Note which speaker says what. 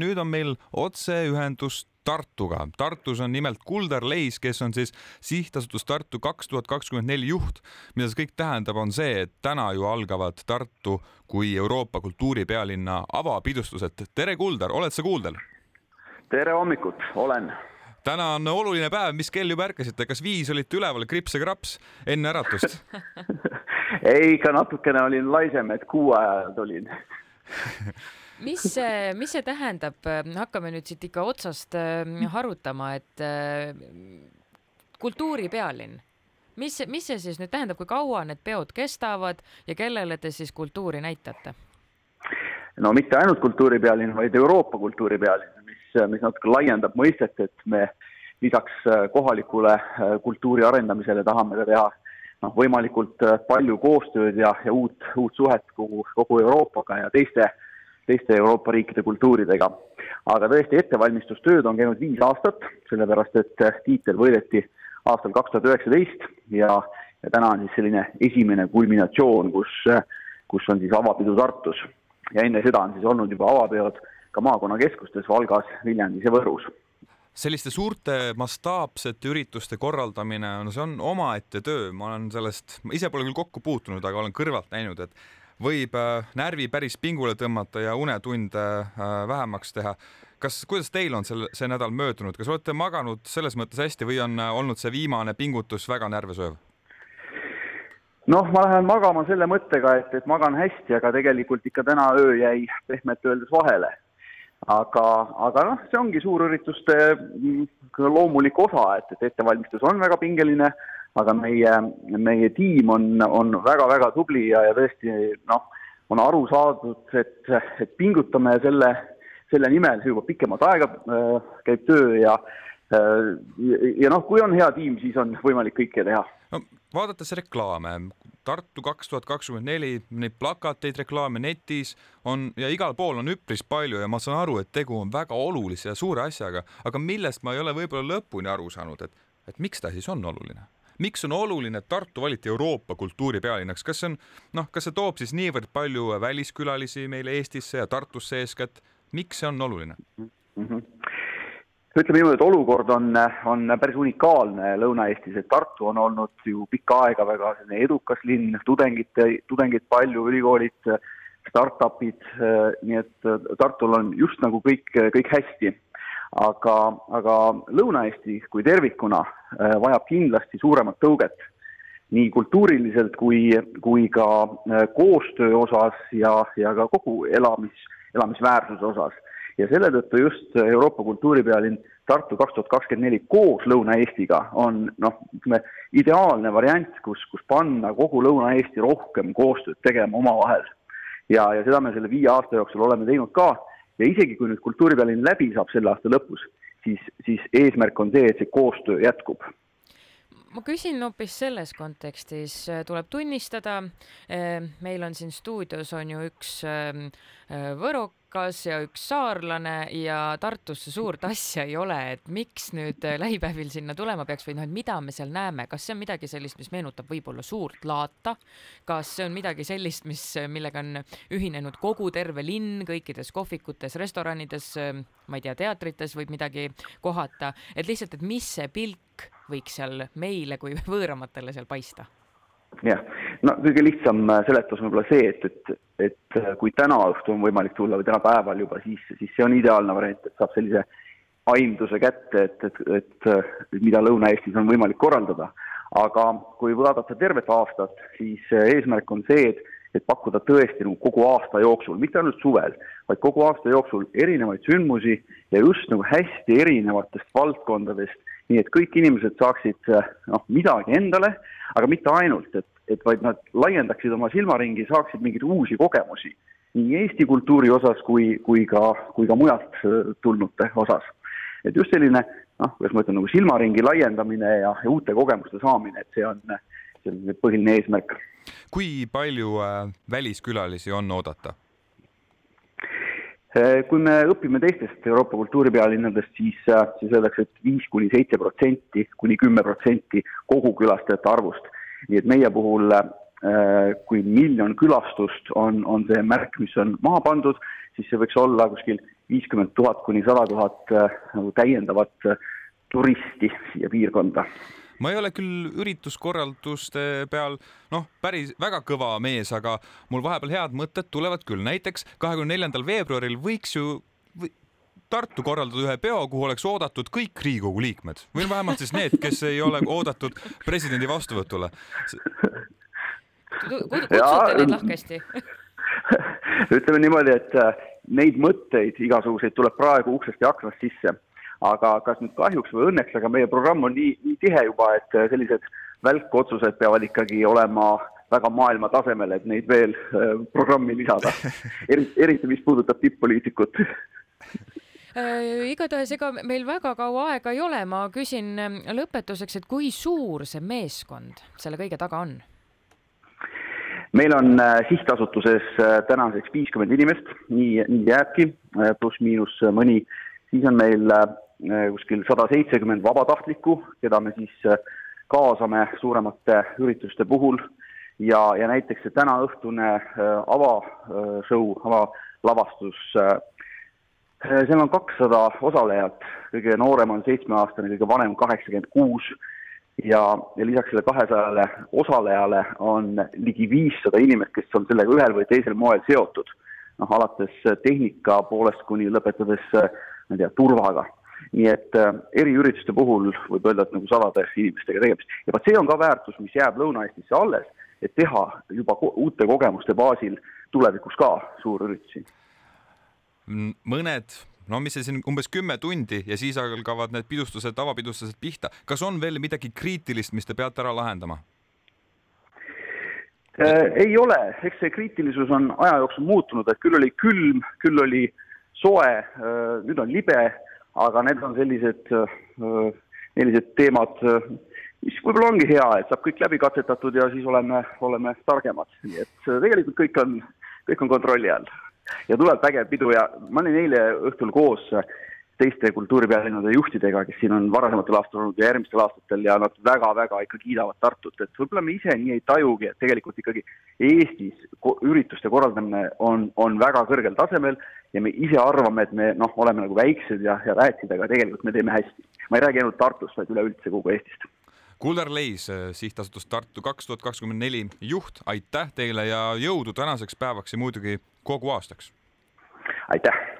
Speaker 1: nüüd on meil otseühendus Tartuga. Tartus on nimelt Kuldar Leis, kes on siis sihtasutus Tartu kaks tuhat kakskümmend neli juht. mida see kõik tähendab, on see, et täna ju algavad Tartu kui Euroopa kultuuripealinna avapidustused. tere, Kuldar, oled sa kuuldel?
Speaker 2: tere hommikut, olen.
Speaker 1: täna on oluline päev, mis kell juba ärkasite, kas viis olite üleval, krips ja kraps enne äratust
Speaker 2: ei, ikka natukene olin laisem, et kuu ajal tulin
Speaker 3: mis see, mis see tähendab, hakkame nüüd siit ikka otsast äh, harutama, et äh, kultuuripealinn, mis, mis see siis nüüd tähendab, kui kaua need peod kestavad ja kellele te siis kultuuri näitate?
Speaker 2: no mitte ainult kultuuripealinn, vaid Euroopa kultuuripealinn, mis, mis natuke laiendab mõistet, et me lisaks äh, kohalikule kultuuri arendamisele tahame teha noh, võimalikult palju koostööd ja, ja uut, uut suhet kogu, kogu Euroopaga ja teiste äh, teiste Euroopa riikide kultuuridega. aga tõesti, ettevalmistustööd on käinud viis aastat, sellepärast et tiitel võideti aastal kaks tuhat üheksateist ja, ja täna on siis selline esimene kulminatsioon, kus, kus on siis avapidu Tartus. ja enne seda on siis olnud juba avapeod ka maakonnakeskustes Valgas, Viljandis ja Võrus
Speaker 1: selliste suurte mastaapsete ürituste korraldamine, no see on omaette töö, ma olen sellest, ma ise pole küll kokku puutunud, aga olen kõrvalt näinud, et võib äh, närvi päris pingule tõmmata ja unetunde äh, vähemaks teha. kas, kuidas teil on selle, see nädal möödunud, kas olete maganud selles mõttes hästi või on äh, olnud see viimane pingutus väga närvesööv?
Speaker 2: noh, ma lähen magama selle mõttega, et, et magan hästi, aga tegelikult ikka täna öö jäi pehmelt öeldes vahele. aga, aga noh, see ongi suurürituste mm, loomulik osa, et, et ettevalmistus on väga pingeline aga meie, meie tiim on, on väga-väga tubli ja, ja tõesti noh, on aru saadud, et, et pingutame selle, selle nimel juba pikemat aega äh, käib töö ja äh, ja noh, kui on hea tiim, siis on võimalik kõike teha.
Speaker 1: no vaadates reklaame, Tartu kaks tuhat kakskümmend neli, neid plakateid, reklaame netis on ja igal pool on üpris palju ja ma saan aru, et tegu on väga olulise ja suure asjaga, aga millest ma ei ole võib-olla lõpuni aru saanud, et, et miks ta siis on oluline? Miks on oluline, et Tartu valiti Euroopa kultuuripealinnaks, kas see on noh, kas see toob siis niivõrd palju väliskülalisi meile Eestisse ja Tartusse eeskätt, miks see on oluline? Mm?
Speaker 2: -hmm ütleme niimoodi, et olukord on, on päris unikaalne Lõuna-Eestis, et Tartu on olnud ju pikka aega väga selline edukas linn, tudengite, tudengeid palju, ülikoolid, startup'id, nii et Tartul on just nagu kõik, kõik hästi aga, aga Lõuna-Eesti kui tervikuna äh, vajab kindlasti suuremat tõuget nii kultuuriliselt kui, kui ka äh, koostöö osas ja, ja ka kogu elamis, elamisväärsuse osas. ja selle tõttu just Euroopa kultuuripealinn Tartu kaks tuhat kakskümmend neli koos Lõuna-Eestiga on noh, ütleme ideaalne variant, kus, kus panna kogu Lõuna-Eesti rohkem koostööd tegema omavahel. ja, ja seda me selle viie aasta jooksul oleme teinud ka ja isegi, kui nüüd kultuuripealinn läbi saab selle aasta lõpus, siis, siis eesmärk on see, et see koostöö jätkub.
Speaker 3: Ma küsin hoopis selles kontekstis, tuleb tunnistada, eh, meil on siin stuudios on ju üks eh, Võro Kreekas ja üks saarlane ja Tartusse suurt asja ei ole, et miks nüüd äh, lähipäevil sinna tulema peaks või noh, et mida me seal näeme, kas see on midagi sellist, mis meenutab võib-olla suurt laata, kas see on midagi sellist, mis, millega on ühinenud kogu terve linn kõikides kohvikutes, restoranides, äh, ma ei tea, teatrites võib midagi kohata, et lihtsalt, et mis see pilk võiks seal meile kui võõramatele seal paista?
Speaker 2: Jah, no kõige lihtsam äh, seletus võib-olla see, et, et, et äh, kui täna õhtul on võimalik tulla või täna päeval juba, siis, siis see on ideaalne variant, et saab sellise aimduse kätte, et, et, et, et mida Lõuna-Eestis on võimalik korraldada. aga kui vaadata tervet aastat, siis äh, eesmärk on see, et, et pakkuda tõesti nagu kogu aasta jooksul, mitte ainult suvel, vaid kogu aasta jooksul erinevaid sündmusi ja just nagu hästi erinevatest valdkondadest nii et kõik inimesed saaksid noh, midagi endale, aga mitte ainult, et, et vaid nad laiendaksid oma silmaringi, saaksid mingeid uusi kogemusi nii Eesti kultuuri osas kui, kui ka, kui ka mujalt äh, tulnute osas. et just selline noh, kuidas ma ütlen, nagu silmaringi laiendamine ja, ja uute kogemuste saamine, et see on, see on põhiline eesmärk.
Speaker 1: kui palju väliskülalisi on oodata?
Speaker 2: Eh, kui me õpime teistest Euroopa kultuuripealinnadest, siis, äh, siis öeldakse, et viis kuni seitse protsenti, kuni kümme protsenti kogu külastajate arvust. nii et meie puhul äh, kui miljon külastust on, on see märk, mis on maha pandud, siis see võiks olla kuskil viiskümmend tuhat kuni sada tuhat nagu täiendavat turisti siia piirkonda
Speaker 1: ma ei ole küll ürituskorralduste peal noh, päris väga kõva mees, aga mul vahepeal head mõtted tulevad küll. näiteks kahekümne neljandal veebruaril võiks ju või, Tartu korraldada ühe peo, kuhu oleks oodatud kõik Riigikogu liikmed või vähemalt siis need, kes ei ole oodatud presidendi vastuvõtule.
Speaker 3: kutsute neid lahkesti
Speaker 2: ütleme niimoodi, et äh, neid mõtteid igasuguseid tuleb praegu uksest ja aknast sisse aga kas nüüd kahjuks või õnneks, aga meie programm on nii, nii tihe juba, et äh, sellised välkotsused peavad ikkagi olema väga maailma tasemel, et neid veel äh, programmi lisada. eriti, eriti mis puudutab tipp-poliitikut
Speaker 3: äh, igatahes ega meil väga kaua aega ei ole, ma küsin ähm, lõpetuseks, et kui suur see meeskond selle kõige taga on?
Speaker 2: meil on sihtasutuses tänaseks viiskümmend inimest, nii, nii jääbki, pluss-miinus mõni, siis on meil kuskil sada seitsekümmend vabatahtlikku, keda me siis äh, kaasame suuremate ürituste puhul. Ja, ja näiteks see tänaõhtune äh, avashow, avalavastus, seal on kakssada osalejat, kõige noorem on seitsmeaastane, kõige vanem kaheksakümmend kuus. Ja, ja lisaks selle kahesajale osalejale on ligi viissada inimest, kes on sellega ühel või teisel moel seotud. noh, alates tehnika poolest kuni lõpetades, ma ei tea, turvaga nii et äh, eriürituste puhul võib öelda, et nagu sadade inimestega tegemist ja vot see on ka väärtus, mis jääb Lõuna-Eestisse alles, et teha juba ko uute kogemuste baasil tulevikus ka suurüritusi.
Speaker 1: mõned no mis see siin umbes kümme tundi ja siis algavad need pidustused, avapidustused pihta. kas on veel midagi kriitilist, mis te peate ära lahendama?
Speaker 2: Äh, ei ole, eks see kriitilisus on aja jooksul muutunud, et küll oli külm, küll oli soe, äh, nüüd on libe aga need on sellised, äh, sellised teemad, äh, mis võib-olla ongi hea, et saab kõik läbi katsetatud ja siis oleme, oleme targemad, nii et äh, tegelikult kõik on, kõik on kontrolli all. ja tuleb vägev pidu ja ma olin eile õhtul koos teiste kultuuripealinnade juhtidega, kes siin on varasematel aastatel olnud ja järgmistel aastatel ja nad väga-väga ikka kiidavad Tartut, et võib-olla me ise nii ei tajugi, et tegelikult ikkagi Eestis ürituste korraldamine on, on väga kõrgel tasemel ja me ise arvame, et me noh, oleme nagu väiksed ja, ja väetid, aga tegelikult me teeme hästi. ma ei räägi ainult Tartust, vaid üleüldse kogu Eestist.
Speaker 1: Kuldar Leis, sihtasutus Tartu kaks tuhat kakskümmend neli juht, aitäh teile ja jõudu tänaseks päevaks ja muidugi kogu aastaks!
Speaker 2: aitäh!